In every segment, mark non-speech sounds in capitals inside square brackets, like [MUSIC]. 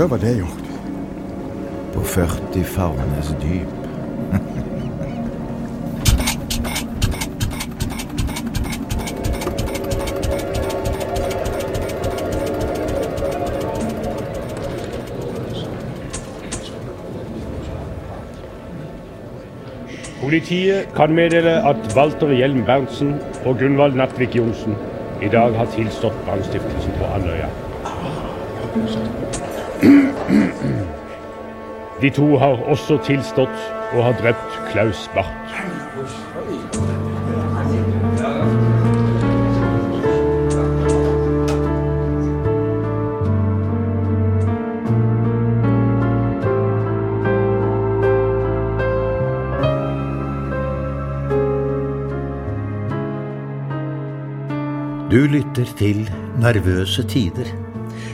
Så var det gjort. På 40 favnes dyp. Politiet kan meddele at Walter Hjelm Berntsen og Gunvald Natvik Johnsen i dag har tilstått brannstiftelsen på Andøya. De to har også tilstått og har drept Klaus Barth. Du lytter til Nervøse tider.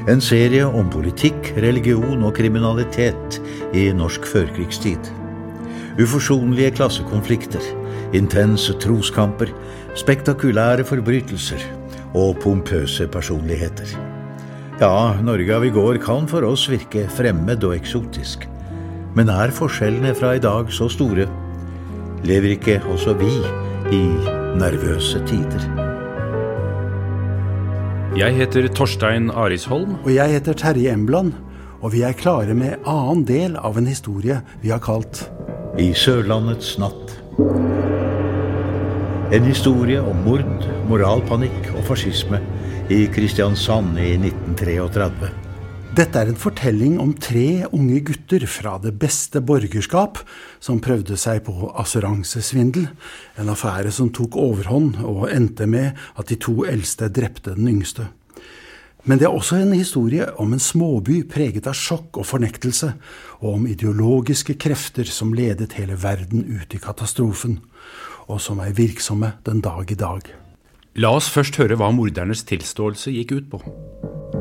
En serie om politikk, religion og kriminalitet i norsk førkrigstid. Uforsonlige klassekonflikter, intense troskamper, spektakulære forbrytelser og pompøse personligheter. Ja, Norge av i går kan for oss virke fremmed og eksotisk. Men er forskjellene fra i dag så store? Lever ikke også vi i nervøse tider? Jeg heter Torstein Arisholm. Og jeg heter Terje Embland, og vi er klare med annen del av en historie vi har kalt I Sørlandets natt. En historie om mord, moralpanikk og fascisme i Kristiansand i 1933. Dette er en fortelling om tre unge gutter fra det beste borgerskap som prøvde seg på assuransesvindel, en affære som tok overhånd og endte med at de to eldste drepte den yngste. Men det er også en historie om en småby preget av sjokk og fornektelse, og om ideologiske krefter som ledet hele verden ut i katastrofen, og som er virksomme den dag i dag. La oss først høre hva mordernes tilståelse gikk ut på.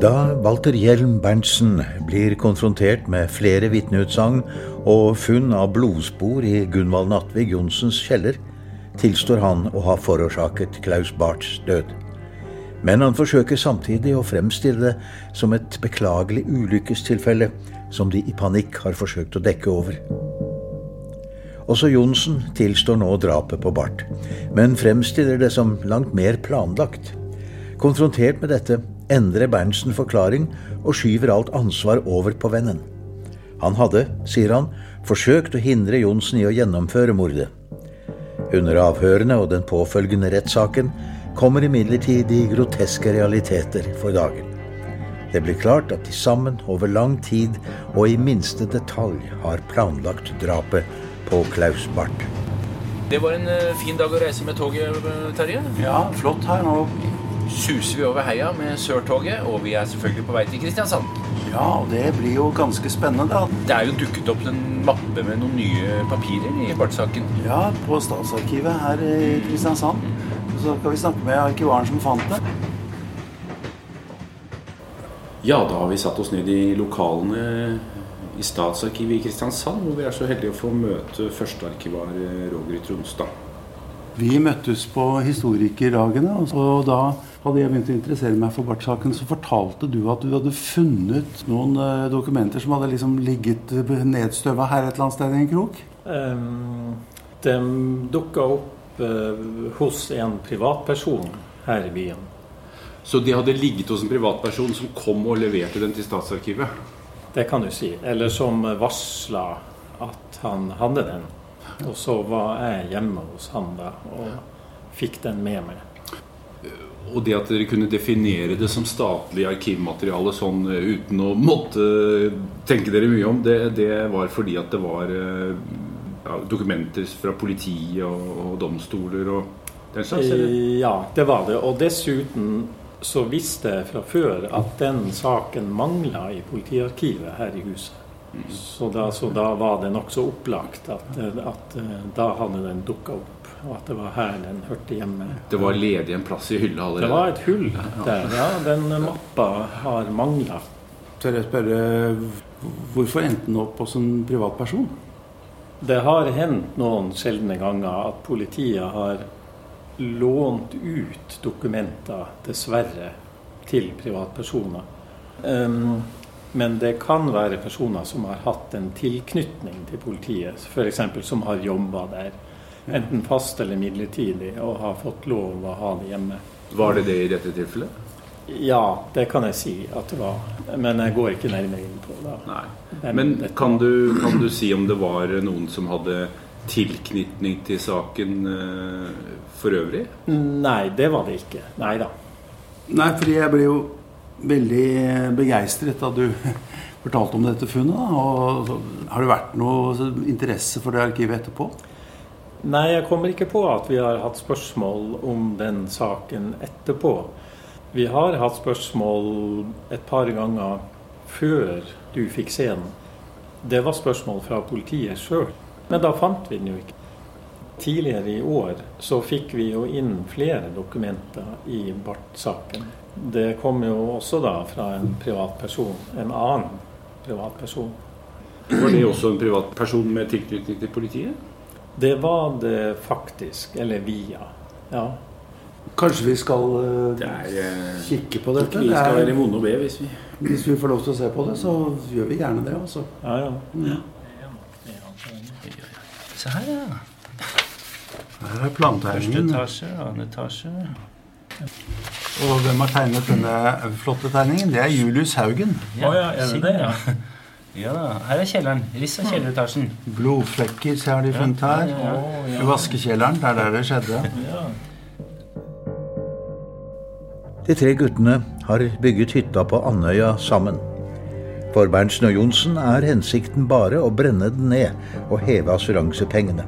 Da Walter Hjelm Berntsen blir konfrontert med flere vitneutsagn og funn av blodspor i Gunvald Natvig Johnsens kjeller, tilstår han å ha forårsaket Klaus Barths død. Men han forsøker samtidig å fremstille det som et beklagelig ulykkestilfelle som de i panikk har forsøkt å dekke over. Også Johnsen tilstår nå drapet på Barth, men fremstiller det som langt mer planlagt. Konfrontert med dette endrer Berntsen forklaring og skyver alt ansvar over på vennen. Han hadde, sier han, forsøkt å hindre Johnsen i å gjennomføre mordet. Under avhørene og den påfølgende rettssaken kommer imidlertid de groteske realiteter for dagen. Det blir klart at de sammen over lang tid og i minste detalj har planlagt drapet på Klaus Barth. Det var en eh, fin dag å reise med toget, eh, Terje. Ja, flott her nå. Suser vi over heia med Sørtoget, og vi er selvfølgelig på vei til Kristiansand. Ja, og det blir jo ganske spennende, da. Det er jo dukket opp en mappe med noen nye papirer i Barth-saken. Ja, på Statsarkivet her i Kristiansand. Så skal vi snakke med arkivaren som fant det. Ja, da har vi satt oss ned i lokalene i Statsarkivet i Kristiansand, hvor vi er så heldige å få møte førstearkivar eh, Roger Tronstad. Vi møttes på historikerdagene, og da hadde jeg begynt å interessere meg for Barth-saken. Så fortalte du at du hadde funnet noen eh, dokumenter som hadde liksom ligget nedstøva her et eller annet sted i en krok? Um, de dukka opp uh, hos en privatperson her i byen. Så de hadde ligget hos en privatperson som kom og leverte den til Statsarkivet? Det kan du si. Eller som varsla at han hadde den. Og så var jeg hjemme hos han da og fikk den med meg. Og det at dere kunne definere det som statlig arkivmateriale sånn eh, uten å måtte tenke dere mye om, det, det var fordi at det var eh, ja, dokumenter fra politiet og, og domstoler og den slags? eller? Ja, det var det. Og dessuten så visste jeg fra før at den saken mangla i politiarkivet her i huset. Så da, så da var det nokså opplagt at, at, da hadde den dukka opp, og at det var her den hørte hjemme. Det var ledig en plass i hylla allerede? Det var et hull der, ja. Den mappa har mangla. Tør jeg spørre hvorfor endte den opp hos en privatperson? Det har hendt noen sjeldne ganger at politiet har lånt ut dokumenter, dessverre, til privatpersoner. Um, men det kan være personer som har hatt en tilknytning til politiet, f.eks. som har jobba der. Enten fast eller midlertidig, og har fått lov å ha det hjemme. Var det det i dette tilfellet? Ja, det kan jeg si at det var. Men jeg går ikke nærmere inn på det. Nei. Men kan du, kan du si om det var noen som hadde tilknytning til saken uh, for øvrig? Nei, det var det ikke. Nei da. Nei, fordi jeg ble jo veldig begeistret da du [LAUGHS] fortalte om dette funnet. Da. Og har det vært noe interesse for det arkivet etterpå? Nei, jeg kommer ikke på at vi har hatt spørsmål om den saken etterpå. Vi har hatt spørsmål et par ganger før du fikk se den. Det var spørsmål fra politiet sjøl. Men da fant vi den jo ikke. Tidligere i år så fikk vi jo inn flere dokumenter i Barth-saken. Det kom jo også da fra en privatperson. En annen privatperson. Var det også en privatperson med tilknytning til politiet? Det var det faktisk. Eller via. Ja. Kanskje vi skal det er, uh, kikke på dette? Vi skal være vonde å be hvis vi Hvis vi får lov til å se på det, så gjør vi gjerne det. Også. Ja, ja. ja. Se her, ja. Her er plantegningen. Første etasje, annen etasje. Og hvem har tegnet denne flotte tegningen? Det er Julius Haugen. Ja, oh, ja, er det det? Ja. [LAUGHS] ja da. Her er kjelleren. Riss av kjelleretasjen. Blodflekker har de funnet her. Ja, ja, ja. Vaskekjelleren. Det er der det skjedde. De tre guttene har bygget hytta på Andøya sammen. For Berntsen og Johnsen er hensikten bare å brenne den ned og heve assuransepengene.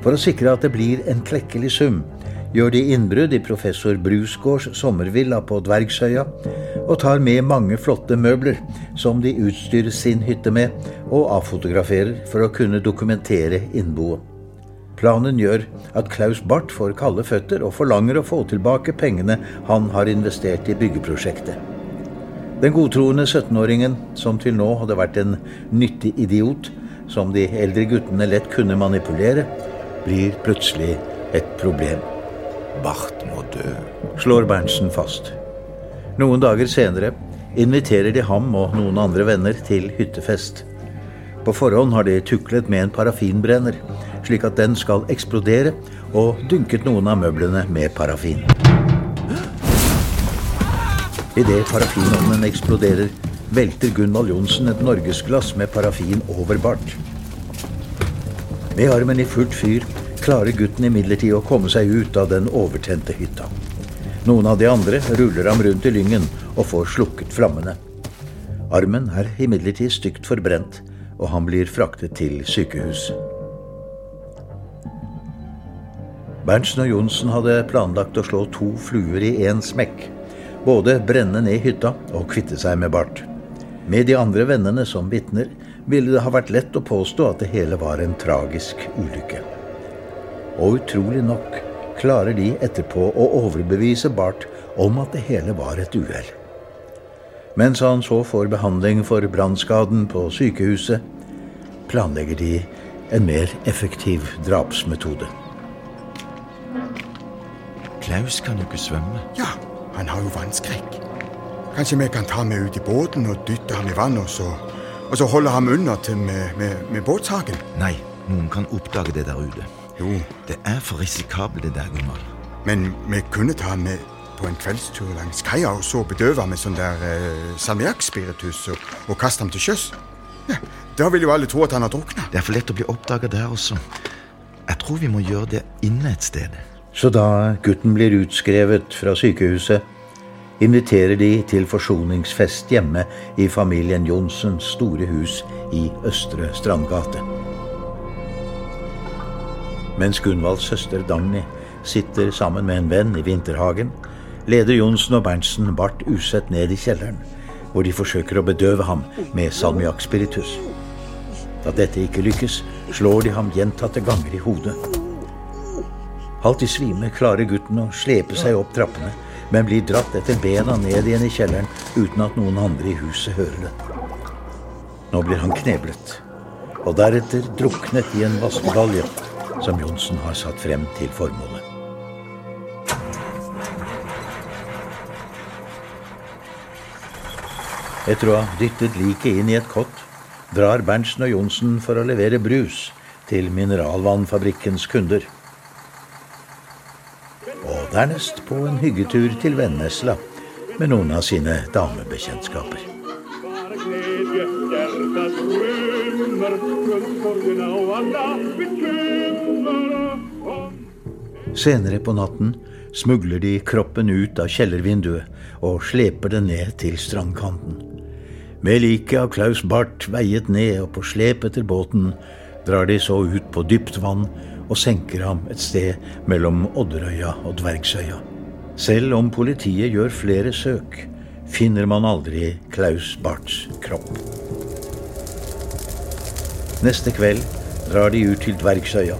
For å sikre at det blir en klekkelig sum, gjør de innbrudd i professor Brusgaards sommervilla på Dvergsøya, og tar med mange flotte møbler som de utstyrer sin hytte med, og avfotograferer for å kunne dokumentere innboet. Planen gjør at Klaus Barth får kalde føtter og forlanger å få tilbake pengene han har investert i byggeprosjektet. Den godtroende 17-åringen, som til nå hadde vært en nyttig idiot, som de eldre guttene lett kunne manipulere, blir plutselig et problem. Barth må dø, slår Berntsen fast. Noen dager senere inviterer de ham og noen andre venner til hyttefest. På forhånd har de tuklet med en parafinbrenner, slik at den skal eksplodere, og dynket noen av møblene med parafin. Idet parafinovnen eksploderer, velter Gunvald Johnsen et norgesglass med parafin over bart. Med armen i fullt fyr klarer gutten imidlertid å komme seg ut av den overtente hytta. Noen av de andre ruller ham rundt i lyngen og får slukket flammene. Armen er imidlertid stygt forbrent, og han blir fraktet til sykehus. Berntsen og Johnsen hadde planlagt å slå to fluer i én smekk. Både brenne ned hytta og kvitte seg med Barth. Med de andre vennene som vitner ville det ha vært lett å påstå at det hele var en tragisk ulykke. Og utrolig nok klarer de etterpå å overbevise Barth om at det hele var et uhell. Mens han så får behandling for brannskaden på sykehuset, planlegger de en mer effektiv drapsmetode. Klaus kan jo ikke svømme. Ja, han har jo vannskrekk. Kanskje vi kan ta med ut i båten og dytte ham i vannet, og så, og så holde ham under til med, med, med båtsaken? Nei, noen kan oppdage det der ute. Jo. Det er for risikabelt, det der, Gunvald. Men vi kunne ta ham med på en kveldstur langs kaia og så bedøve ham med sånn der eh, salmiakkspiritus og, og kaste ham til sjøs. Ja, da vil jo alle tro at han har drukna. Det er for lett å bli oppdaga der også. Jeg tror vi må gjøre det inne et sted. Så da gutten blir utskrevet fra sykehuset, inviterer de til forsoningsfest hjemme i familien Johnsens store hus i Østre Strandgate. Mens Gunvalds søster Dagny sitter sammen med en venn i vinterhagen, leder Johnsen og Berntsen Barth usett ned i kjelleren, hvor de forsøker å bedøve ham med salmiakkspiritus. Da dette ikke lykkes, slår de ham gjentatte ganger i hodet. Halvt i svime klarer gutten å slepe seg opp trappene, men blir dratt etter bena ned igjen i kjelleren uten at noen andre i huset hører det. Nå blir han kneblet, og deretter druknet i en vaskebalje som Johnsen har satt frem til formålet. Etter å ha dyttet liket inn i et kott, drar Berntsen og Johnsen for å levere brus til mineralvannfabrikkens kunder. Dernest på en hyggetur til Vennesla med noen av sine damebekjentskaper. Senere på natten smugler de kroppen ut av kjellervinduet og sleper den ned til strandkanten. Med liket av Klaus Barth veiet ned og på slep etter båten drar de så ut på dypt vann og senker ham et sted mellom Odderøya og Dvergsøya. Selv om politiet gjør flere søk, finner man aldri Klaus Barths kropp. Neste kveld drar de ut til Dvergsøya,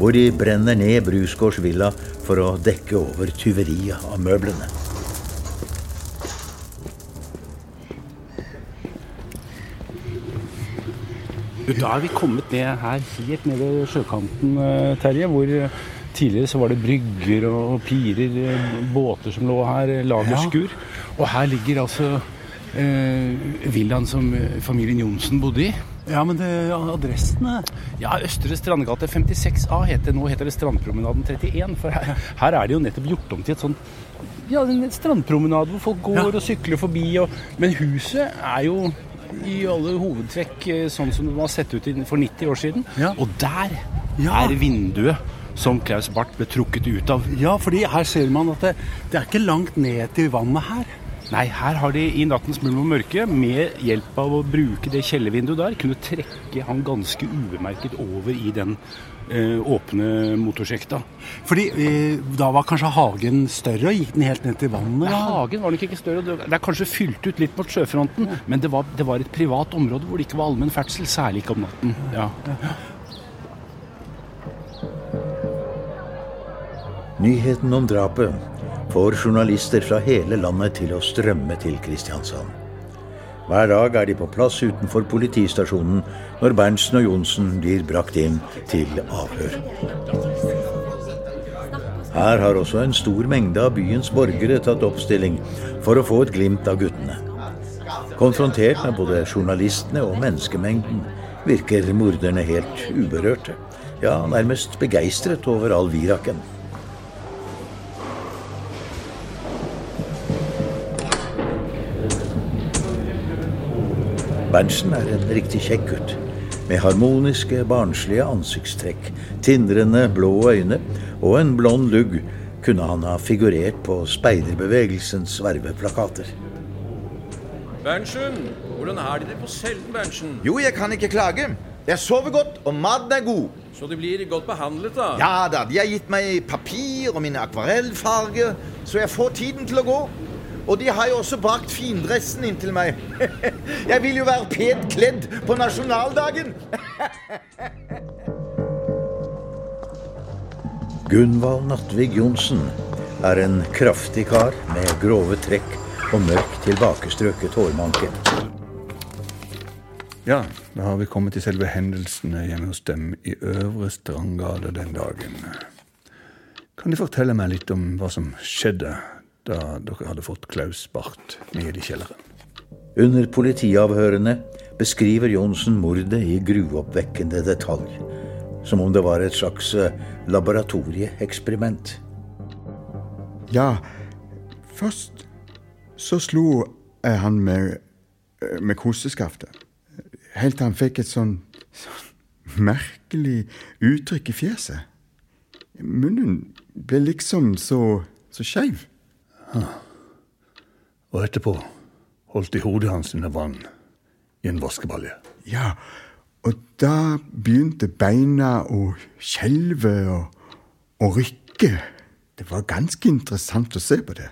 hvor de brenner ned Brusgårds villa for å dekke over tyveriet av møblene. Da er vi kommet ned her helt ned ved sjøkanten, eh, Terje. Hvor eh, tidligere så var det brygger og pirer, eh, båter som lå her, lagerskur. Og her ligger altså eh, villaen som familien Johnsen bodde i. Ja, men det, adressene Ja, Østre Strandgate 56A heter Nå heter det Strandpromenaden 31. For her, her er det jo nettopp gjort om til et sånt ja, en strandpromenade hvor folk går og sykler forbi. Og, men huset er jo i alle hovedtrekk eh, sånn som det var sett ut for 90 år siden. Og der er vinduet som Klaus Barth ble trukket ut av. Ja, fordi her ser man at det, det er ikke langt ned til vannet her. Nei, her har de i nattens mulm og mørke, med hjelp av å bruke det kjellervinduet der, kunne trekke han ganske ubemerket over i den åpne motorsjekta. Fordi eh, da var kanskje hagen større og gikk den helt ned til vannet? Ja, hagen var nok ikke større. Det det er kanskje fylt ut litt mot sjøfronten, men det var, det var et privat område hvor det ikke var allmenn ferdsel, særlig ikke om natten. Ja. Nyheten om drapet får journalister fra hele landet til å strømme til Kristiansand. Hver dag er de på plass utenfor politistasjonen når Berntsen og Johnsen blir brakt inn til avhør. Her har også en stor mengde av byens borgere tatt oppstilling for å få et glimt av guttene. Konfrontert med både journalistene og menneskemengden virker morderne helt uberørte. Ja, nærmest begeistret over all viraken. Berntsen er en riktig kjekk gutt. Med harmoniske, barnslige ansiktstrekk, tindrende blå øyne og en blond lugg kunne han ha figurert på speiderbevegelsens verveplakater. Berntsen, hvordan er de det på Selden, Berntsen? Jo, jeg kan ikke klage. Jeg sover godt, og maten er god. Så de blir godt behandlet, da? Ja da, de har gitt meg papir og mine akvarellfarger, så jeg får tiden til å gå. Og de har jo også brakt findressen inn til meg. [LAUGHS] Jeg vil jo være pent kledd på nasjonaldagen. [LAUGHS] Gunvald Nattvig Johnsen er en kraftig kar med grove trekk og mørk, tilbakestrøket hårmanke. Ja, da har vi kommet til selve hendelsene hjemme hos dem i Øvre Strandgade den dagen. Kan De fortelle meg litt om hva som skjedde da dere hadde fått Klaus Barth ned i kjelleren? Under politiavhørene beskriver Johnsen mordet i gruoppvekkende detalj. Som om det var et slags eh, laboratorieeksperiment. Ja, først så slo jeg han med, med koseskaftet. Helt til han fikk et sånn, sånn merkelig uttrykk i fjeset. Munnen ble liksom så, så skeiv. Og etterpå holdt de hodet hans under vann i en vaskebalje. Ja, og da begynte beina å skjelve og, og rykke. Det var ganske interessant å se på det.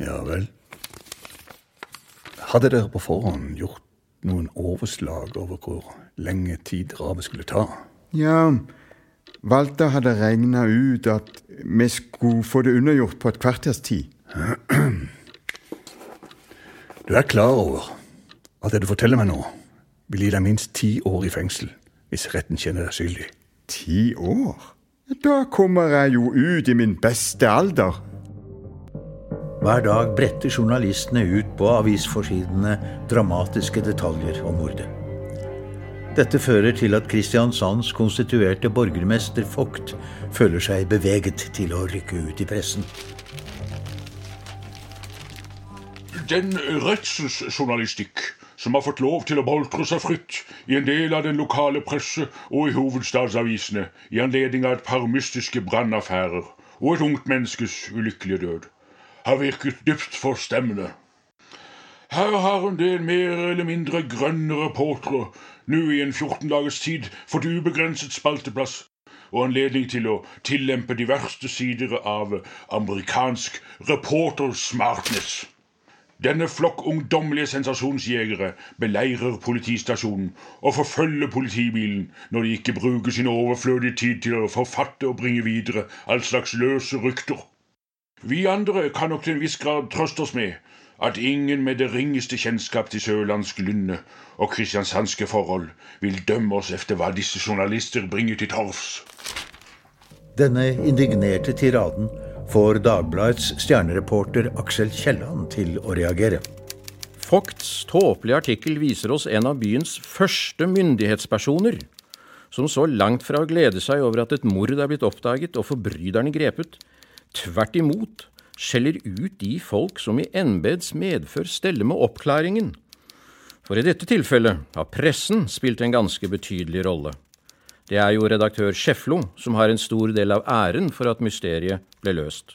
Ja vel. Hadde dere på forhånd gjort noen overslag over hvor lenge tid drapet skulle ta? Ja, Walter hadde regna ut at vi skulle få det unnagjort på et kvarters tid. Du er klar over at det du forteller meg nå, vil gi deg minst ti år i fengsel hvis retten kjenner deg skyldig. Ti år? Da kommer jeg jo ut i min beste alder. Hver dag bretter journalistene ut på avisforsidene dramatiske detaljer om mordet. Dette fører til at Kristiansands konstituerte borgermester Vogt føler seg beveget til å rykke ut i pressen. Den redselsjournalistikk som har fått lov til å boltre seg fritt i en del av den lokale presse og i hovedstadsavisene i anledning av et par mystiske brannaffærer og et ungt menneskes ulykkelige død, har virket dypt forstemmende. Her har en del mer eller mindre grønne reportere nå i en 14 dagers tid fått ubegrenset spalteplass og anledning til å tillempe de verste sider av amerikansk reporter-smartness. Denne flokk ungdommelige sensasjonsjegere beleirer politistasjonen og forfølger politibilen når de ikke bruker sin overflødige tid til å forfatte og bringe videre all slags løse rykter. Vi andre kan nok til en viss grad trøste oss med at ingen med det ringeste kjennskap til sørlandsk lynne og kristiansandske forhold vil dømme oss efter hva disse journalister bringer til torvs. Denne indignerte tiraden får Dagbladets stjernereporter Aksel Kielland til å reagere. Fogts tåpelige artikkel viser oss en av byens første myndighetspersoner, som så langt fra å glede seg over at et mord er blitt oppdaget og forbryterne grepet, tvert imot skjeller ut de folk som i embets medfør steller med oppklaringen. For i dette tilfellet har pressen spilt en ganske betydelig rolle. Det er jo redaktør Scheflo som har en stor del av æren for at mysteriet ble løst.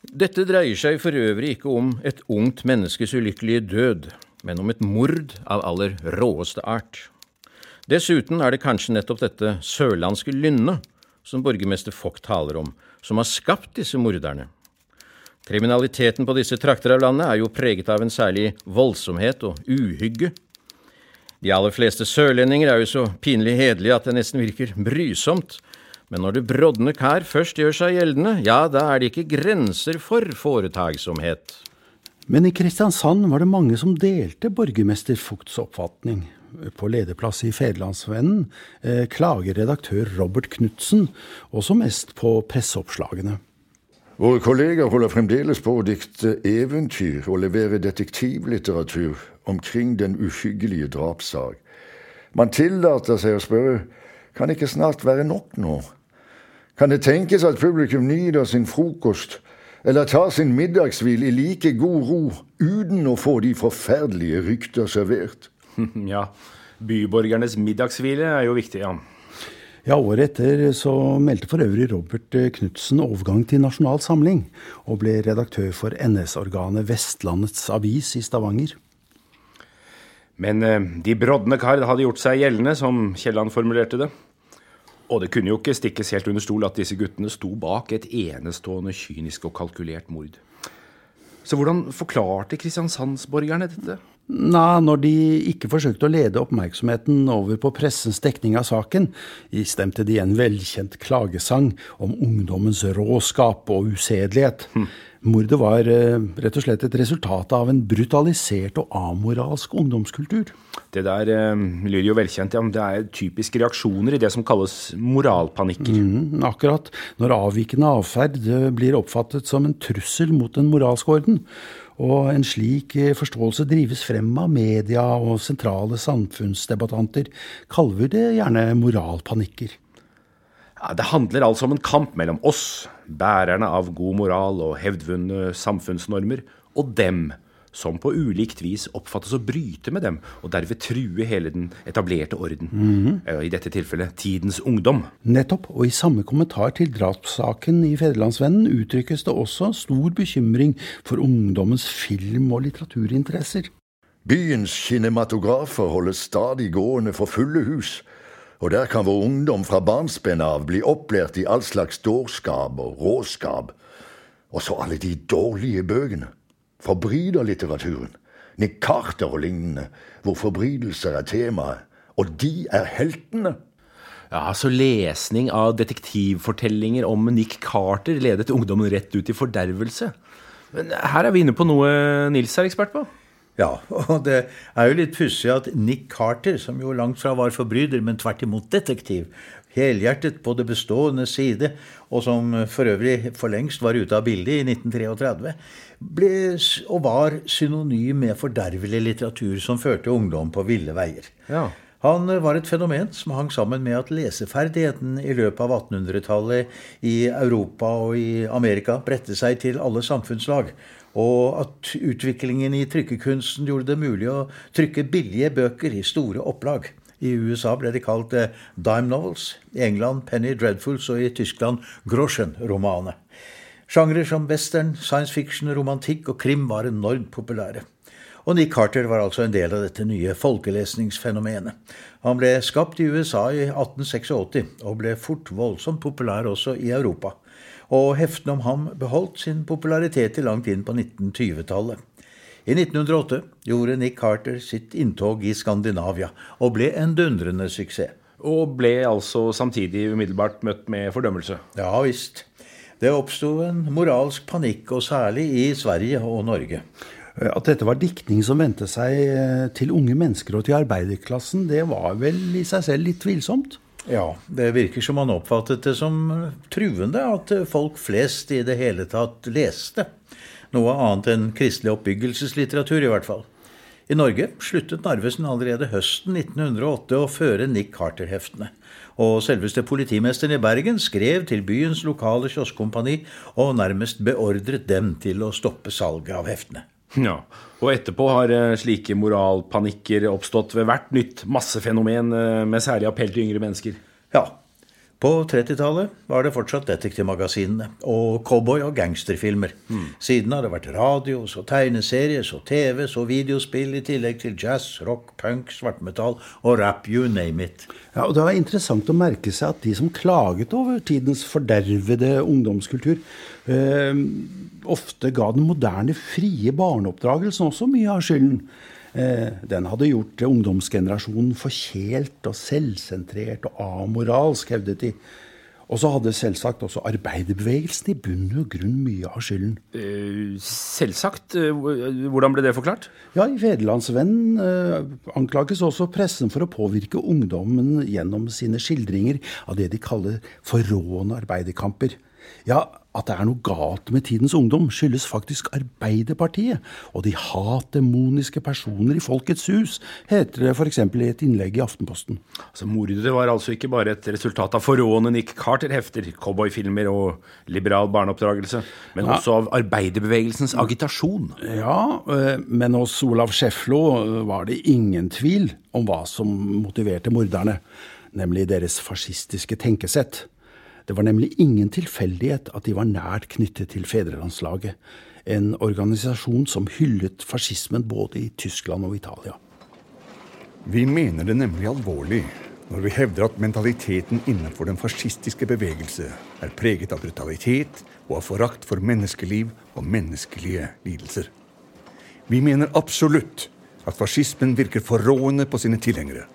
Dette dreier seg for øvrig ikke om et ungt menneskes ulykkelige død, men om et mord av aller råeste art. Dessuten er det kanskje nettopp dette sørlandske lynnet som borgermester Fock taler om, som har skapt disse morderne. Kriminaliteten på disse trakter av landet er jo preget av en særlig voldsomhet og uhygge. De aller fleste sørlendinger er jo så pinlig hederlige at det nesten virker brysomt, men når det brodne kær først gjør seg gjeldende, ja, da er det ikke grenser for foretagsomhet. Men i Kristiansand var det mange som delte borgermester Fugts oppfatning. På lederplass i Federlandsvennen eh, klager redaktør Robert Knutsen også mest på presseoppslagene. Våre kolleger holder fremdeles på å dikte eventyr og levere detektivlitteratur omkring den uhyggelige drapssak. Man tillater seg å spørre kan det ikke snart være nok nå? Kan det tenkes at publikum nyter sin frokost eller tar sin middagshvil i like god ro uten å få de forferdelige rykter servert? [LAUGHS] Ja, byborgernes middagshvile er jo viktig, ja. Ja, Året etter så meldte for øvrig Robert Knutsen overgang til Nasjonal Samling, og ble redaktør for NS-organet Vestlandets Avis i Stavanger. Men eh, de brodne kar hadde gjort seg gjeldende, som Kielland formulerte det. Og det kunne jo ikke stikkes helt under stol at disse guttene sto bak et enestående kynisk og kalkulert mord. Så hvordan forklarte kristiansandsborgerne dette? Nei, når de ikke forsøkte å lede oppmerksomheten over på pressens dekning av saken, istemte de en velkjent klagesang om ungdommens råskap og usedelighet. Hm. Mordet var eh, rett og slett et resultat av en brutalisert og amoralsk ungdomskultur. Det der eh, lyder jo velkjent. Ja. Det er typiske reaksjoner i det som kalles moralpanikker. Mm, akkurat. Når avvikende atferd eh, blir oppfattet som en trussel mot den moralske orden. Og en slik eh, forståelse drives frem av media og sentrale samfunnsdebattanter, kaller vi det gjerne moralpanikker. Ja, det handler altså om en kamp mellom oss, bærerne av god moral og hevdvunne samfunnsnormer, og dem, som på ulikt vis oppfattes å bryte med dem, og derved true hele den etablerte orden. Mm -hmm. I dette tilfellet tidens ungdom. Nettopp, og i samme kommentar til drapssaken i Federlandsvennen uttrykkes det også stor bekymring for ungdommens film- og litteraturinteresser. Byens kinematografer holdes stadig gående for fulle hus, og der kan vår ungdom fra barnsben av bli opplært i all slags dårskap og råskap. Og så alle de dårlige bøkene. Forbryterlitteraturen, Nick Carter og lignende, hvor forbrytelser er temaet, og de er heltene. Ja, Så lesning av detektivfortellinger om Nick Carter ledet ungdommen rett ut i fordervelse? Men her er vi inne på noe Nils er ekspert på. Ja, og det er jo litt pussig at Nick Carter, som jo langt fra var forbryter, men tvert imot detektiv, helhjertet på det bestående side, og som for øvrig for lengst var ute av bildet i 1933, ble og var synonym med fordervelig litteratur som førte ungdom på ville veier. Ja. Han var et fenomen som hang sammen med at leseferdigheten i løpet av 1800-tallet i Europa og i Amerika bredte seg til alle samfunnslag, og at utviklingen i trykkekunsten gjorde det mulig å trykke billige bøker i store opplag. I USA ble de kalt eh, dime novels, i England Penny Dreadfuls og i Tyskland Groschen-romaner. Sjangre som western, science fiction, romantikk og krim var enormt populære. Og Nick Carter var altså en del av dette nye folkelesningsfenomenet. Han ble skapt i USA i 1886, og ble fort voldsomt populær også i Europa. Og heftene om ham beholdt sin popularitet til langt inn på 1920-tallet. I 1908 gjorde Nick Carter sitt inntog i Skandinavia, og ble en dundrende suksess. Og ble altså samtidig umiddelbart møtt med fordømmelse. Ja visst. Det oppsto en moralsk panikk, og særlig i Sverige og Norge. At dette var diktning som vendte seg eh, til unge mennesker og til arbeiderklassen, det var vel i seg selv litt tvilsomt? Ja, det virker som han oppfattet det som truende at folk flest i det hele tatt leste. Noe annet enn kristelig oppbyggelseslitteratur, i hvert fall. I Norge sluttet Narvesen allerede høsten 1908 å føre Nick Carter-heftene. Og selveste politimesteren i Bergen skrev til byens lokale kioskkompani og nærmest beordret dem til å stoppe salget av heftene. Ja, Og etterpå har eh, slike moralpanikker oppstått ved hvert nytt massefenomen eh, med særlig appell til yngre mennesker. Ja. På 30-tallet var det fortsatt detektivmagasinene og cowboy- og gangsterfilmer. Mm. Siden har det vært radio, så tegneserier, så TV, så videospill, i tillegg til jazz, rock, punk, svartmetall og rap, you name it. Ja, og Det var interessant å merke seg at de som klaget over tidens fordervede ungdomskultur, eh, ofte ga den moderne, frie barneoppdragelsen også mye av skylden. Eh, den hadde gjort ungdomsgenerasjonen forkjælt og selvsentrert og amoralsk, hevdet de. Og så hadde selvsagt også arbeiderbevegelsen i bunn og grunn mye av skylden. Eh, selvsagt. Eh, hvordan ble det forklart? Ja, I Federlandsvennen anklages også pressen for å påvirke ungdommen gjennom sine skildringer av det de kaller forrående arbeiderkamper. Ja, at det er noe galt med tidens ungdom, skyldes faktisk Arbeiderpartiet og de hatdemoniske personer i Folkets hus, heter det f.eks. i et innlegg i Aftenposten. Altså, Mordet var altså ikke bare et resultat av forrådende Nick Carter-hefter, cowboyfilmer og liberal barneoppdragelse, men Ja. også av arbeiderbevegelsens agitasjon. Ja, eh, men hos Olav Schäflo eh, var det ingen tvil om hva som motiverte morderne, nemlig deres fascistiske tenkesett. Det var nemlig ingen tilfeldighet at de var nært knyttet til Fedrelandslaget, en organisasjon som hyllet fascismen både i Tyskland og Italia. Vi mener det nemlig alvorlig når vi hevder at mentaliteten innenfor den fascistiske bevegelse er preget av brutalitet og av forakt for menneskeliv og menneskelige lidelser. Vi mener absolutt at fascismen virker forrående på sine tilhengere,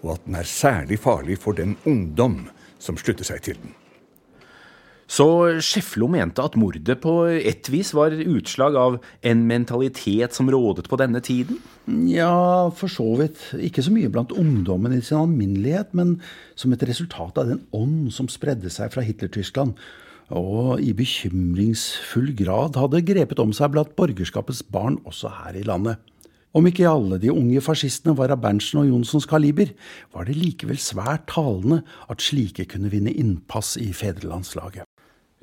og at den er særlig farlig for den ungdom som slutter seg til den. Så Scheflo mente at mordet på ett vis var utslag av en mentalitet som rådet på denne tiden? Ja, for så vidt. Ikke så mye blant ungdommen i sin alminnelighet, men som et resultat av den ånd som spredde seg fra Hitler-Tyskland, og i bekymringsfull grad hadde grepet om seg blant borgerskapets barn også her i landet. Om ikke alle de unge fascistene var av Berntsen og Jonssons kaliber, var det likevel svært talende at slike kunne vinne innpass i fedrelandslaget.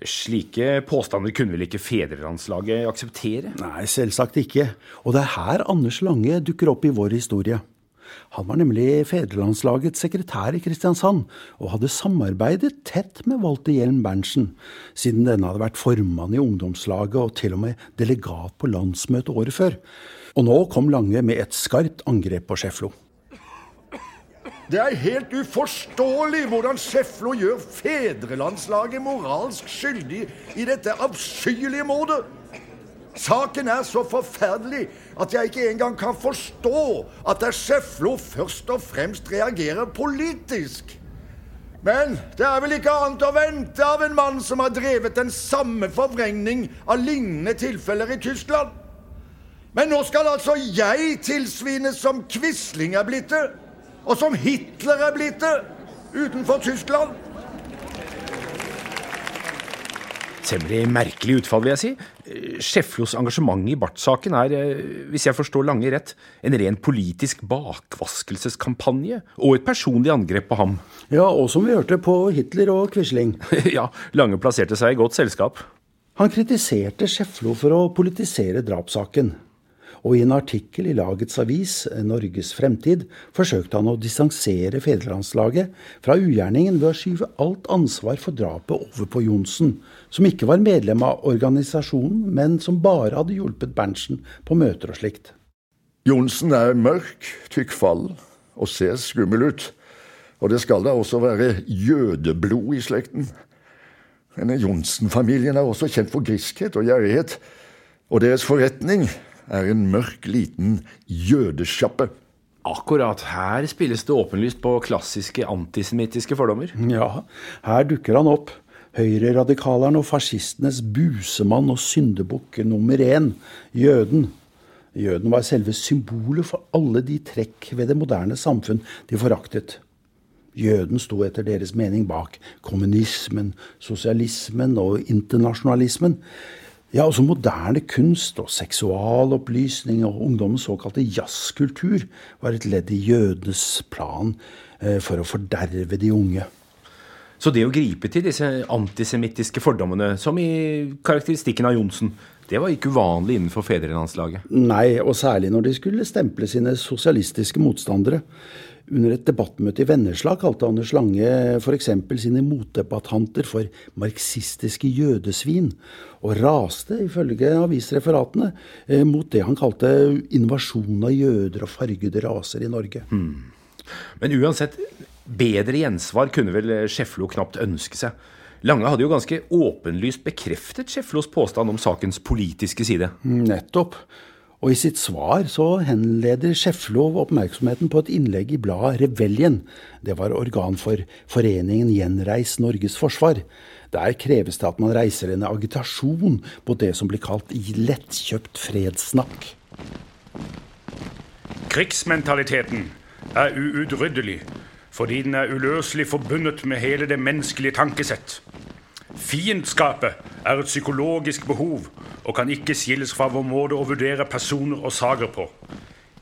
Slike påstander kunne vel ikke fedrelandslaget akseptere? Nei, selvsagt ikke. Og det er her Anders Lange dukker opp i vår historie. Han var nemlig fedrelandslagets sekretær i Kristiansand, og hadde samarbeidet tett med Walter Hjelm Berntsen, siden denne hadde vært formann i ungdomslaget og til og med delegat på landsmøtet året før. Og nå kom Lange med et skarpt angrep på Schäflo. Det er helt uforståelig hvordan Schäflo gjør fedrelandslaget moralsk skyldig i dette avskyelige mordet. Saken er så forferdelig at jeg ikke engang kan forstå at der Schäflo først og fremst reagerer politisk. Men det er vel ikke annet å vente av en mann som har drevet den samme forvrengning av lignende tilfeller i Tyskland. Men nå skal altså jeg tilsvines som Quisling er blitt det, og som Hitler er blitt det, utenfor Tyskland. Temmelig merkelig utfall, vil jeg si. Scheflos engasjement i Barth-saken er, eh, hvis jeg forstår Lange rett, en ren politisk bakvaskelseskampanje og et personlig angrep på ham. Ja, og som vi hørte på Hitler og Quisling. [LAUGHS] ja, Lange plasserte seg i godt selskap. Han kritiserte Scheflo for å politisere drapssaken. Og i en artikkel i lagets avis, Norges Fremtid, forsøkte han å distansere fedrelandslaget fra ugjerningen ved å skyve alt ansvar for drapet over på Johnsen, som ikke var medlem av organisasjonen, men som bare hadde hjulpet Berntsen på møter og slikt. Johnsen er mørk, tykkfallen og ser skummel ut. Og det skal da også være jødeblod i slekten. Denne Johnsen-familien er også kjent for griskhet og gjerrighet. Og deres forretning er en mørk, liten jødesjappe. Akkurat. Her spilles det åpenlyst på klassiske antisemittiske fordommer. Ja, her dukker han opp. Høyreradikaleren og fascistenes busemann og syndebukk nummer én, jøden. Jøden var selve symbolet for alle de trekk ved det moderne samfunn de foraktet. Jøden sto etter deres mening bak kommunismen, sosialismen og internasjonalismen. Ja, også moderne kunst og seksualopplysning og ungdommens såkalte jazzkultur var et ledd i jødenes plan eh, for å forderve de unge. Så det å gripe til disse antisemittiske fordommene, som i karakteristikken av Johnsen, det var ikke uvanlig innenfor fedrelandslaget? Nei, og særlig når de skulle stemple sine sosialistiske motstandere. Under et debattmøte i Vennesla kalte Anders Lange f.eks. sine motdebattanter for marxistiske jødesvin, og raste, ifølge avisreferatene, eh, mot det han kalte invasjon av jøder og fargede raser i Norge. Hmm. Men uansett, bedre gjensvar kunne vel Schäflo knapt ønske seg. Lange hadde jo ganske åpenlyst bekreftet Schäflos påstand om sakens politiske side. Nettopp. Og i sitt svar så henleder Schäflov oppmerksomheten på et innlegg i bladet Rebellion. Det var organ for foreningen Gjenreis Norges Forsvar. Der kreves det at man reiser en agitasjon på det som blir kalt lettkjøpt fredssnakk. Krigsmentaliteten er uutryddelig fordi den er uløselig forbundet med hele det menneskelige tankesett. Fiendskapet er et psykologisk behov og kan ikke skilles fra vår måte å vurdere personer og saker på.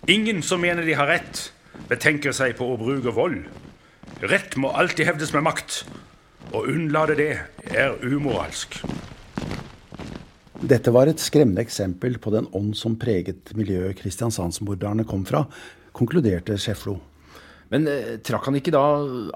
Ingen som mener de har rett, betenker seg på å bruke vold. Rett må alltid hevdes med makt. Å unnlate det er umoralsk. Dette var et skremmende eksempel på den ånd som preget miljøet kristiansandsmorderne kom fra, konkluderte Schäflo. Men eh, trakk han ikke da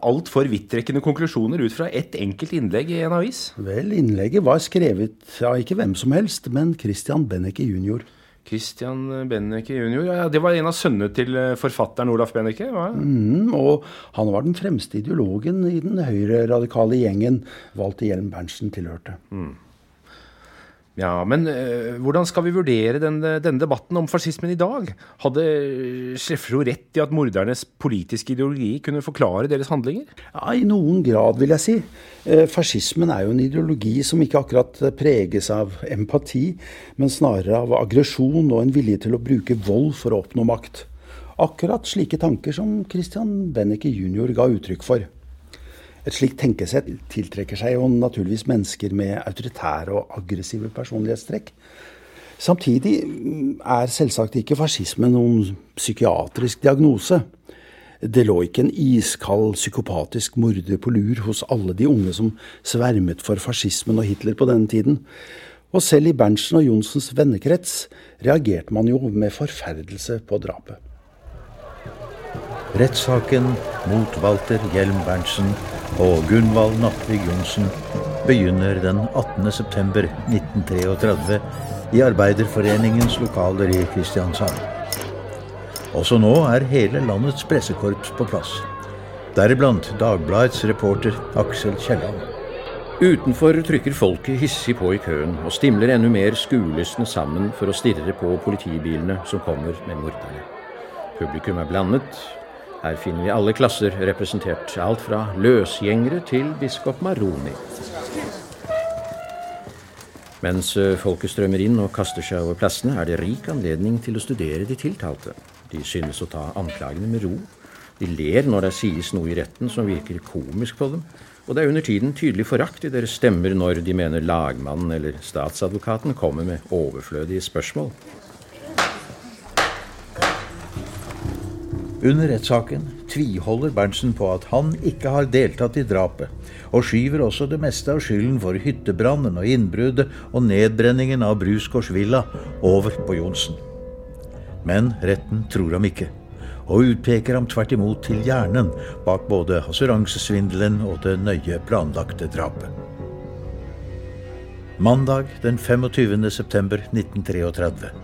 altfor vidtrekkende konklusjoner ut fra ett enkelt innlegg i en avis? Vel, innlegget var skrevet av ikke hvem som helst, men Christian Benneke jr. Christian Benneke jr. Ja, det var en av sønnene til eh, forfatteren Olaf Benneke? Ja. Mm, og han var den fremste ideologen i den høyreradikale gjengen Walter Hjelm Berntsen tilhørte. Mm. Ja, Men øh, hvordan skal vi vurdere denne, denne, debatten om fascismen i dag? Hadde Schäfro rett i at mordernes politiske ideologi kunne forklare deres handlinger? Ja, I noen grad, vil jeg si. Eh, fascismen er jo en ideologi som ikke akkurat preges av empati, men snarere av aggresjon og en vilje til å bruke vold for å oppnå makt. Akkurat slike tanker som Christian Benneke jr. ga uttrykk for. Et slikt tenkesett tiltrekker seg jo naturligvis mennesker med autoritære og aggressive personlighetstrekk. Samtidig er selvsagt ikke fascisme noen psykiatrisk diagnose. Det lå ikke en iskald, psykopatisk morder på lur hos alle de unge som svermet for fascismen og Hitler på denne tiden. Og selv i Berntsen og Johnsens vennekrets reagerte man jo med forferdelse på drapet. Rettssaken mot Walter Hjelm Berntsen og Gunvald Natvig Johnsen begynner den 18.9.1933 i Arbeiderforeningens lokaler i Kristiansand. Også nå er hele landets pressekorps på plass. Deriblant Dagbladets reporter Aksel Kielland. Utenfor trykker folket hissig på i køen og stimler enda mer skuelystne sammen for å stirre på politibilene som kommer med morderne. Publikum er blandet. Her finner vi alle klasser representert, alt fra løsgjengere til biskop Maroni. Mens eh, folket strømmer inn og kaster seg over plassene, er det rik anledning til å studere de tiltalte. De synes å ta anklagene med ro. De ler når det sies noe i retten som virker komisk på dem. Og det er under tiden tydelig forakt i deres stemmer når de mener lagmannen eller statsadvokaten kommer med overflødige spørsmål. Under rettssaken tviholder Berntsen på at han ikke har deltatt i drapet, og skyver også det meste av skylden for hyttebrannen og innbruddet og nedbrenningen av Brusgårds villa over på Johnsen. Men retten tror ham ikke, og utpeker ham tvert imot til hjernen bak både assuransesvindelen og det nøye planlagte drapet. Mandag den 25. september 1933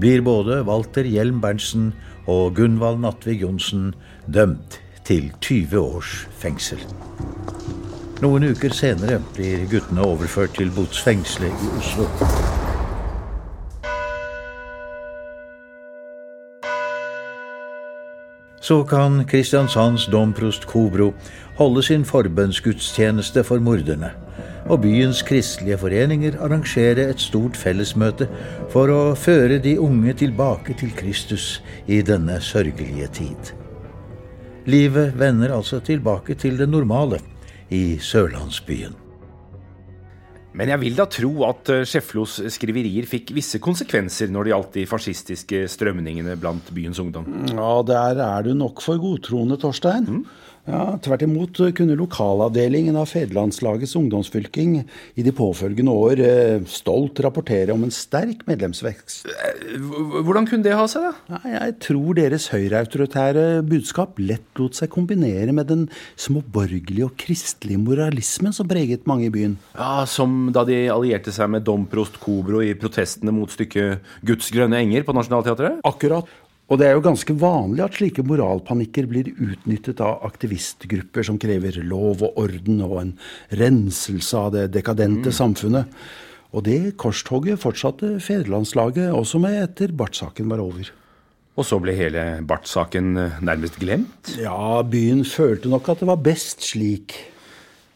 blir både Walter Hjelm Berntsen og Gunvald Natvig Johnsen dømt til 20 års fengsel. Noen uker senere blir guttene overført til botsfengselet i Oslo. Så kan Kristiansands domprost Kobro holde sin forbønnsgudstjeneste for morderne, og byens kristelige foreninger arrangere et stort fellesmøte for å føre de unge tilbake til Kristus i denne sørgelige tid. Livet vender altså tilbake til det normale i sørlandsbyen. Men jeg vil da tro at eh, Scheflos skriverier fikk visse konsekvenser når det gjaldt de fascistiske strømningene blant byens ungdom? Ja, der er du nok for godtroende, Torstein. Mm. Ja, Tvert imot kunne lokalavdelingen av Federlandslagets ungdomsfylking i de påfølgende år eh, stolt rapportere om en sterk medlemsvekst. Hvordan kunne det ha seg, da? Ja, jeg tror deres høyreautoritære budskap lett lot seg kombinere med den småborgerlige og kristelige moralismen som preget mange i byen. Ja, Som da de allierte seg med domprost Kobro i protestene mot stykket 'Guds grønne enger' på Nationaltheatret? Akkurat. Og det er jo ganske vanlig at slike moralpanikker blir utnyttet av aktivistgrupper som krever lov og orden og en renselse av det dekadente Mm. samfunnet. Og det korstogget fortsatte fedrelandslaget også med etter Barth-saken var over. Og så ble hele Barth-saken eh, nærmest glemt? Ja, byen følte nok at det var best slik.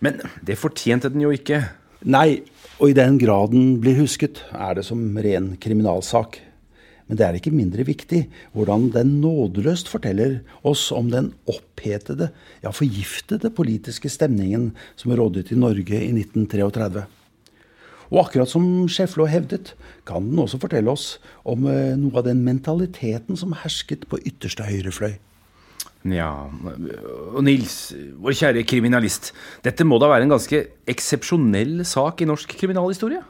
Men det fortjente den jo ikke. Nei, og i den grad den blir husket, er det som ren kriminalsak. Men det er ikke mindre viktig hvordan den nådeløst forteller oss om den opphetede, ja forgiftede politiske stemningen som rådet i Norge i 1933. Og akkurat som Schäflo hevdet, kan den også fortelle oss om eh, noe av den mentaliteten som hersket på ytterste høyrefløy. Ja, og Nils, vår kjære kriminalist. Dette må da være en ganske eksepsjonell sak i norsk kriminalhistorie?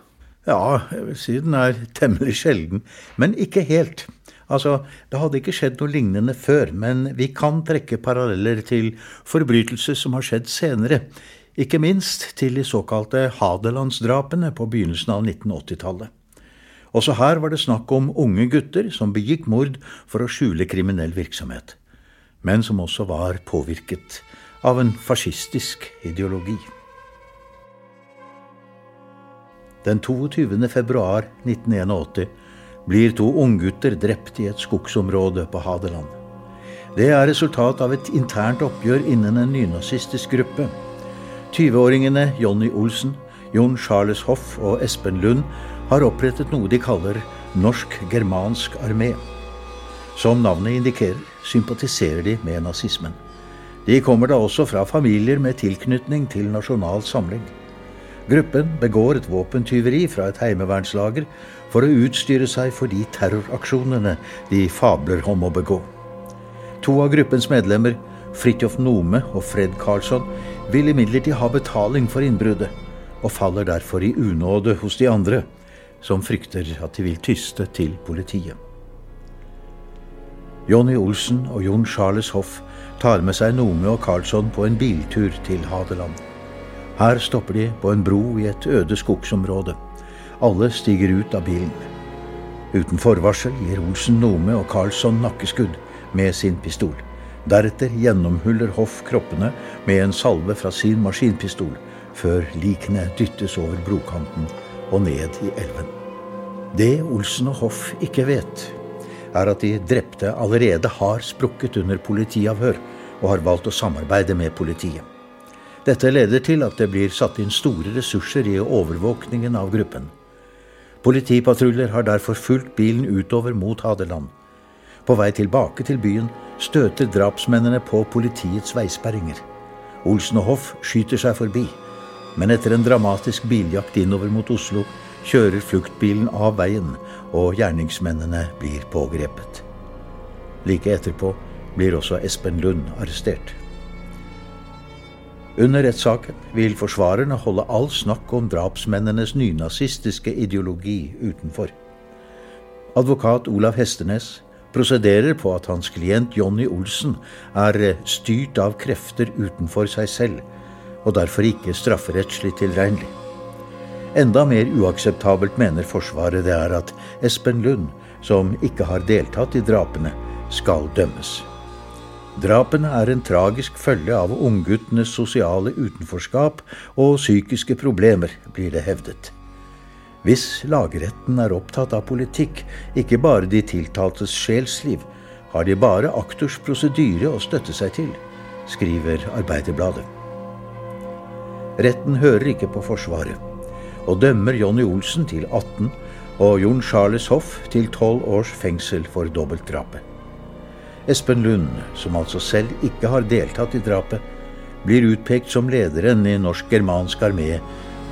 Ja, jeg vil si den er temmelig sjelden, men ikke helt. Altså, Det hadde ikke skjedd noe lignende før, men vi kan trekke paralleller til forbrytelser som har skjedd senere. Ikke minst til de såkalte Hadelandsdrapene på begynnelsen av 1980-tallet. Også her var det snakk om unge gutter som begikk mord for å skjule kriminell virksomhet, men som også var påvirket av en fascistisk ideologi. Den 22. februar 1981 blir to unggutter drept i et skogsområde på Hadeland. Det er resultat av et internt oppgjør innen en nynazistisk gruppe. 20-åringene Jonny Olsen, Jon Charles Hoff og Espen Lund har opprettet noe de kaller Norsk germansk armé. Som navnet indikerer, sympatiserer de med nazismen. De kommer da også fra familier med tilknytning til Nasjonal Samling. Gruppen begår et våpentyveri fra et heimevernslager for å utstyre seg for de terroraksjonene de fabler om å begå. To av gruppens medlemmer, Fridtjof Nome og Fred Karlsson, vil imidlertid ha betaling for innbruddet, og faller derfor i unåde hos de andre, som frykter at de vil tyste til politiet. Jonny Olsen og Jon Charles Hoff tar med seg Nome og Karlsson på en biltur til Hadeland. Her stopper de på en bro i et øde skogsområde. Alle stiger ut av bilen. Uten forvarsel gir Olsen Nome og Karlsson nakkeskudd med sin pistol. Deretter gjennomhuller Hoff kroppene med en salve fra sin maskinpistol, før likene dyttes over brokanten og ned i elven. Det Olsen og Hoff ikke vet, er at de drepte allerede har sprukket under politiavhør og har valgt å samarbeide med politiet. Dette leder til at det blir satt inn store ressurser i overvåkningen av gruppen. Politipatruljer har derfor fulgt bilen utover mot Hadeland. På vei tilbake til byen støter drapsmennene på politiets veisperringer. Olsen og Hoff skyter seg forbi, men etter en dramatisk biljakt innover mot Oslo kjører fluktbilen av veien, og gjerningsmennene blir pågrepet. Like etterpå blir også Espen Lund arrestert. Under rettssaken vil forsvarerne holde all snakk om drapsmennenes nynazistiske ideologi utenfor. Advokat Olav Hestenes prosederer på at hans klient Jonny Olsen er styrt av krefter utenfor seg selv, og derfor ikke strafferettslig tilregnelig. Enda mer uakseptabelt mener Forsvaret det er at Espen Lund, som ikke har deltatt i drapene, skal dømmes. Drapene er en tragisk følge av ungguttenes sosiale utenforskap og psykiske problemer, blir det hevdet. Hvis lagretten er opptatt av politikk, ikke bare de tiltaltes sjelsliv, har de bare aktors prosedyre å støtte seg til, skriver Arbeiderbladet. Retten hører ikke på Forsvaret, og dømmer Jonny Olsen til 18 og Jon Charles Hoff til 12 års fengsel for dobbeltdrapet. Espen Lund, som altså selv ikke har deltatt i drapet, blir utpekt som lederen i norsk-germansk armé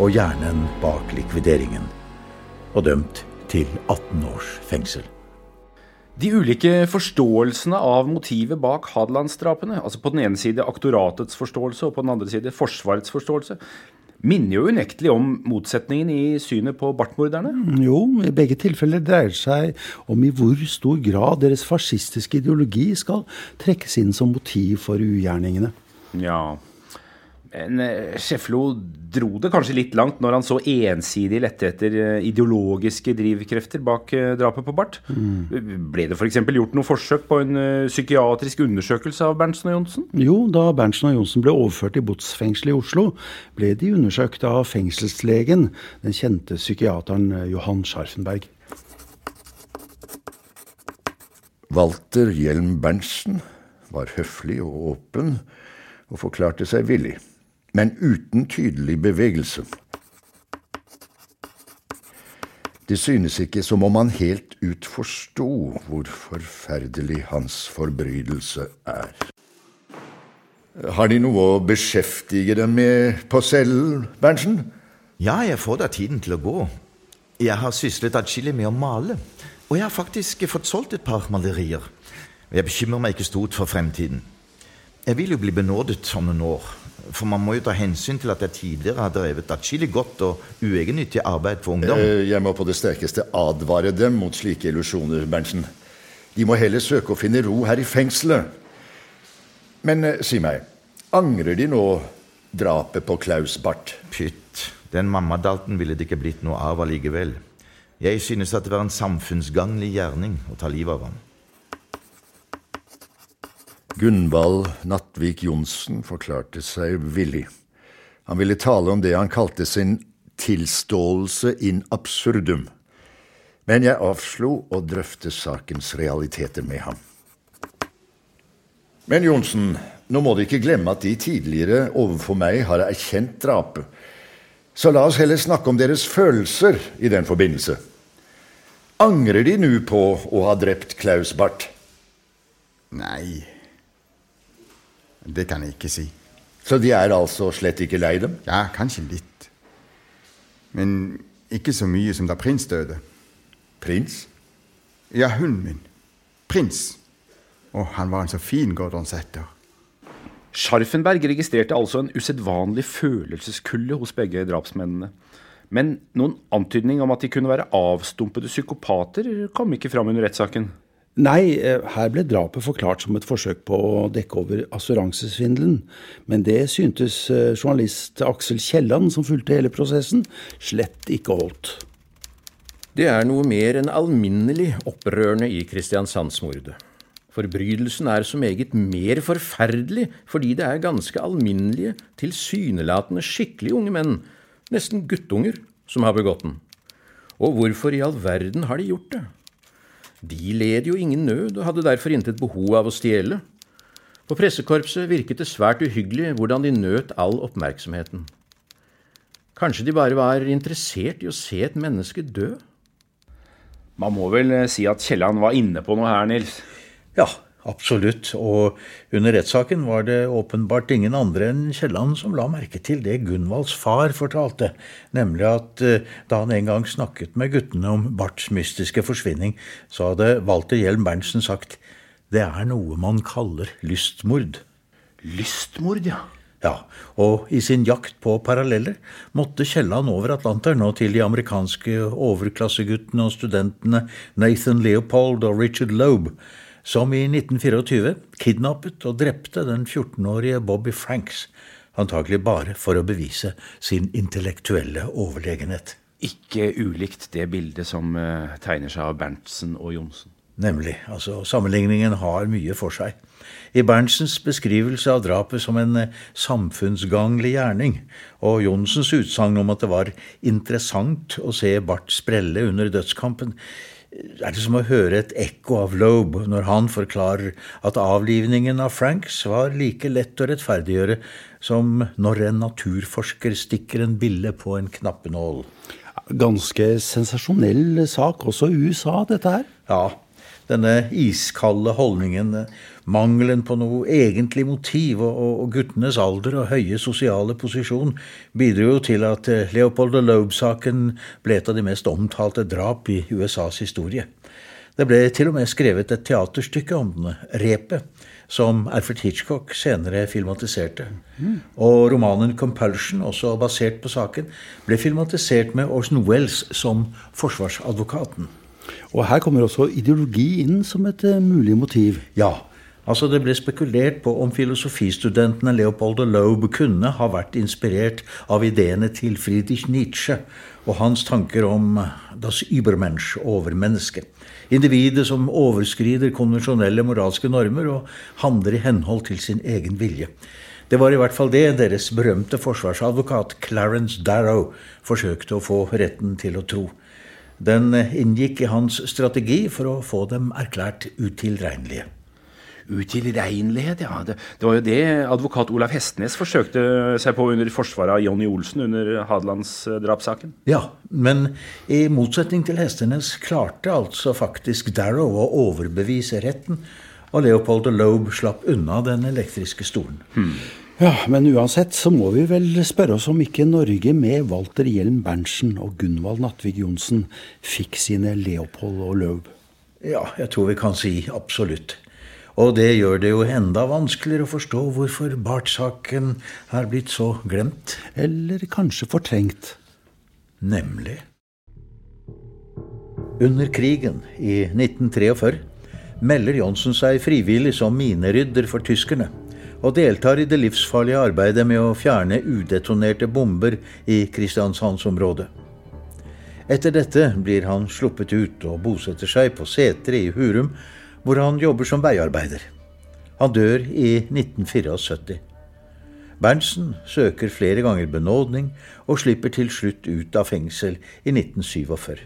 og hjernen bak likvideringen, og dømt til 18 års fengsel. De ulike forståelsene av motivet bak Hadelandsdrapene, altså på den ene side aktoratets forståelse og på den andre side Forsvarets forståelse, minner jo unektelig om motsetningen i synet på Barth-morderne. Jo, i begge tilfeller dreier det seg om i hvor stor grad deres fascistiske ideologi skal trekkes inn som motiv for ugjerningene. Ja, eh, dro det kanskje litt langt når han så ensidig lette etter eh, ideologiske drivkrefter bak eh, drapet på Barth. Mm. Ble det f.eks. gjort noe forsøk på en psykiatrisk undersøkelse av Berntsen og Johnsen? Jo, da Berntsen og Johnsen ble overført til botsfengselet i Oslo, ble de undersøkt av fengselslegen, den kjente psykiateren Johan Scharfenberg. Walter Hjelm Berntsen var høflig og åpen og forklarte seg villig men uten tydelig bevegelse. Det synes ikke som om han helt ut forsto hvor forferdelig hans forbrytelse er. Har De noe å beskjeftige dem med på cellen, Berntsen? Ja, jeg får da tiden til å gå. Jeg har syslet atskillig med å male, og jeg har faktisk fått solgt et par malerier. Jeg bekymrer meg ikke stort for fremtiden. Jeg vil jo bli benådet om noen år, for man må jo ta hensyn til at jeg tidligere har drevet atskillig godt og uegennyttig arbeid for ungdom. Eh, jeg må på det sterkeste advare dem mot slike illusjoner, Berntsen. De må heller søke å finne ro her i fengselet. Men eh, si meg, angrer de nå drapet på Klaus Barth? Pytt, den mammadalten ville det ikke blitt noe av allikevel. Jeg synes at det var en samfunnsgagnlig gjerning å ta livet av ham. Gunvald Nattvik Johnsen forklarte seg villig. Han ville tale om det han kalte sin tilståelse in absurdum. Men jeg avslo å drøfte sakens realiteter med ham. Men Johnsen, nå må du ikke glemme at de tidligere overfor meg har erkjent drapet. Så la oss heller snakke om deres følelser i den forbindelse. Angrer de nå på å ha drept Klaus Barth? Nei, det kan jeg ikke si. Så de er altså slett ikke lei dem? Ja, kanskje litt. Men ikke så mye som da prins døde. Prins? Ja, hunden min. Prins. Og han var en så fin Gordon-setter. Scharfenberg registrerte altså en usedvanlig følelseskulde hos begge drapsmennene. Men noen antydning om at de kunne være avstumpede psykopater, kom ikke fram under rettssaken. Nei, eh, her ble drapet forklart som et forsøk på å dekke over assuransesvindelen. Men det syntes eh, journalist Aksel Kielland, som fulgte hele prosessen, slett ikke holdt. Det er noe mer enn alminnelig opprørende i Kristiansandsmordet. Forbrytelsen er så meget mer forferdelig fordi det er ganske alminnelige, tilsynelatende skikkelig unge menn, nesten guttunger, som har begått den. Og hvorfor i all verden har de gjort det? De led jo ingen nød og hadde derfor intet behov av å stjele. På pressekorpset virket det svært uhyggelig hvordan de nøt all oppmerksomheten. Kanskje de bare var interessert i å se et menneske dø? Man må vel eh, si at Kielland var inne på noe her, Nils? Ja, absolutt. Og under rettssaken var det åpenbart ingen andre enn Kielland som la merke til det Gunvalds far fortalte, nemlig at eh, da han en gang snakket med guttene om Barths mystiske forsvinning, så hadde Walter Hjelm Berntsen sagt det er noe man kaller lystmord. Lystmord, ja. Ja, og i sin jakt på paralleller måtte Kielland over Atlanteren og til de amerikanske overklasseguttene og studentene Nathan Leopold og Richard Loeb, som i 1924 kidnappet og drepte den 14-årige Bobby Franks, antagelig bare for å bevise sin intellektuelle overlegenhet. Ikke ulikt det bildet som eh, tegner seg av Berntsen og Johnsen. Nemlig. Altså, sammenligningen har mye for seg. I Berntsens beskrivelse av drapet som en samfunnsgagnlig samfunnsganglig gjerning, og Johnsens utsagn om at det var interessant å se bart sprelle under dødskampen, er det som å høre et ekko av Loeb når han forklarer at avlivningen av Franks var like lett å rettferdiggjøre som når en naturforsker stikker en bille på en knappenål. Ganske sensasjonell sak, også i USA, dette her. Ja, denne iskalde holdningen, mangelen på noe egentlig motiv og, og, guttenes alder og høye sosiale posisjon bidro jo til at eh, Leopold og Loeb-saken ble et av de mest omtalte drap i USAs historie. Det ble til og med skrevet et teaterstykke om den, Repet, som Alfred Hitchcock senere filmatiserte. Og romanen Compulsion, også basert på saken, ble filmatisert med Orson Wells som forsvarsadvokaten. Og her kommer også ideologi inn som et uh, mulig motiv. Ja. Altså Det ble spekulert på om filosofistudentene Leopold og Loeb kunne ha vært inspirert av ideene til Friedrich Nietzsche og hans tanker om das Übermensch, overmennesket. Individet som overskrider konvensjonelle moralske normer og handler i henhold til sin egen vilje. Det var i hvert fall det deres berømte forsvarsadvokat Clarence Darrow forsøkte å få retten til å tro. Den inngikk i hans strategi for å få dem erklært utilregnelige. Utilregnelighet, ja. Det, det, var jo det advokat Olav Hestnes forsøkte seg på under forsvaret av Jonny Olsen under Hadelandsdrapssaken. Ja, men i motsetning til Hestenes klarte altså faktisk Darrow å overbevise retten, og Leopold og Loeb slapp unna den elektriske stolen. Hmm. Ja, Men uansett så må vi vel spørre oss om ikke Norge med Walter Hjelm Berntsen og Gunvald Nattvig Johnsen fikk sine Leopold og Løv? Ja, jeg tror vi kan si absolutt. Og det gjør det jo enda vanskeligere å forstå hvorfor Barth-saken er blitt så glemt. Eller kanskje fortrengt. Nemlig. Under krigen i 1943 melder Johnsen seg frivillig som minerydder for tyskerne og deltar i det livsfarlige arbeidet med å fjerne udetonerte bomber i Kristiansandsområdet. Etter dette blir han sluppet ut og bosetter seg på Setre i Hurum, hvor han jobber som veiarbeider. Han dør i 1974. Berntsen søker flere ganger benådning og slipper til slutt ut av fengsel i 1947.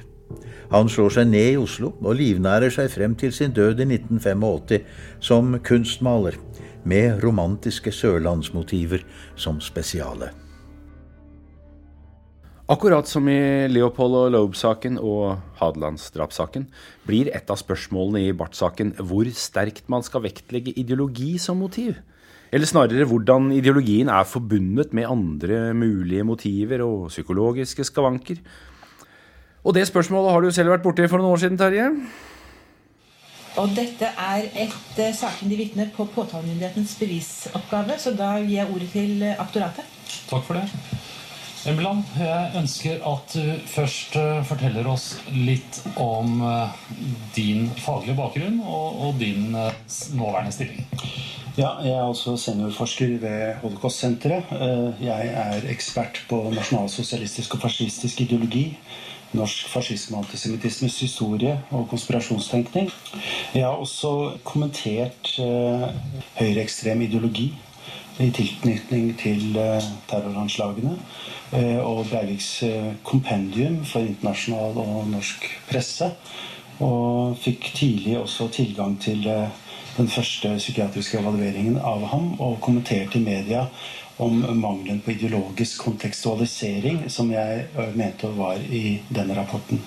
Han slår seg ned i Oslo og livnærer seg frem til sin død i 1985 som kunstmaler med romantiske sørlandsmotiver som spesiale. Akkurat som i Leopold og Loeb-saken og Hadelandsdrapssaken blir et av spørsmålene i Barth-saken hvor sterkt man skal vektlegge ideologi som motiv. Eller snarere hvordan ideologien er forbundet med andre mulige motiver og psykologiske skavanker. Og det spørsmålet har du selv vært borti for noen år siden, Terje? Og dette er et uh, sakkyndig vitne på påtalemyndighetens bevisoppgave, så da gir jeg ordet til uh, aktoratet. Takk for det. Emmeland, jeg ønsker at du først uh, forteller oss litt om din faglige bakgrunn og, og din nåværende stilling. Ja, jeg er også seniorforsker ved Holocaust-senteret. Jeg er ekspert på nasjonalsosialistisk og fascistisk ideologi norsk fascisme og antisemittismes historie og konspirasjonstenkning. Jeg har også kommentert eh, høyreekstrem ideologi i tilknytning til eh, terroranslagene. Eh, og Breiviks eh, kompendium for internasjonal og norsk presse. Og fikk tidlig også tilgang til den første psykiatriske evalueringen av ham, og kommenterte i media om mangelen på ideologisk kontekstualisering, som jeg mente var i denne rapporten.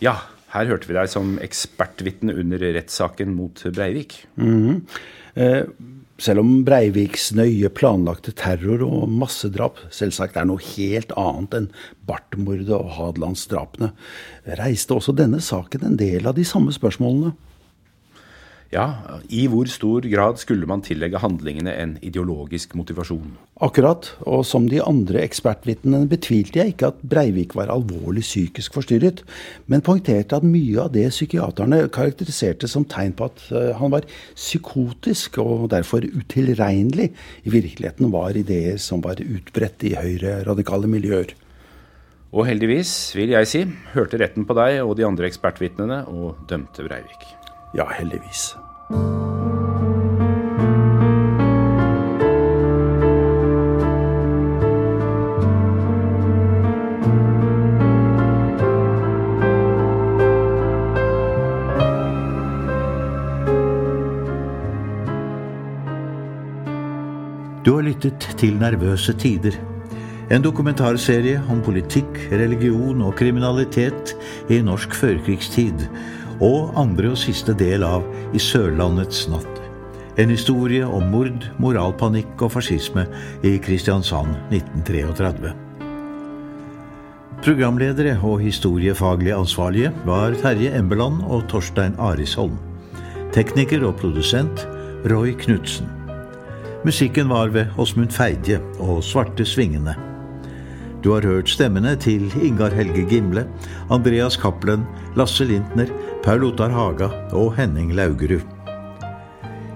Ja, her hørte vi deg som ekspertvitne under rettssaken mot Breivik. Mhm. Eh, selv om Breiviks nøye planlagte terror og massedrap selvsagt er noe helt annet enn Barth-mordet og Hadelandsdrapene, reiste også denne saken en del av de samme spørsmålene. Ja, i hvor stor grad skulle man tillegge handlingene en ideologisk motivasjon? Akkurat, og som de andre ekspertvitnene betvilte jeg ikke at Breivik var alvorlig psykisk forstyrret, men poengterte at mye av det psykiaterne karakteriserte som tegn på at eh, han var psykotisk og derfor utilregnelig, i virkeligheten var ideer som var utbredt i høyre-radikale miljøer. Og heldigvis, vil jeg si, hørte retten på deg og de andre ekspertvitnene og dømte Breivik. Ja, heldigvis. Du har lyttet til Nervøse tider. En dokumentarserie om politikk, religion og kriminalitet i norsk førkrigstid. Og andre og siste del av I Sørlandets natt. En historie om mord, moralpanikk og fascisme i Kristiansand 1933. Programledere og historiefaglig ansvarlige var Terje Embeland og Torstein Arisholm. Tekniker og produsent Roy Knutsen. Musikken var ved Åsmund Feidje og Svarte Svingene. Du har hørt stemmene til Ingar Helge Gimle, Andreas Cappelen, Lasse Lintner, Paul Ottar Haga og Henning Laugerud.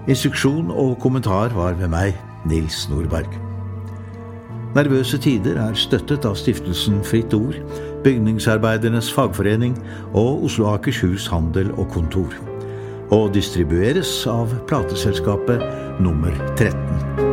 Instruksjon og kommentar var ved meg, Nils Nordberg. Nervøse tider er støttet av stiftelsen Fritt Ord, Bygningsarbeidernes Fagforening og Oslo Akershus Handel og Kontor. Og distribueres av plateselskapet nummer 13.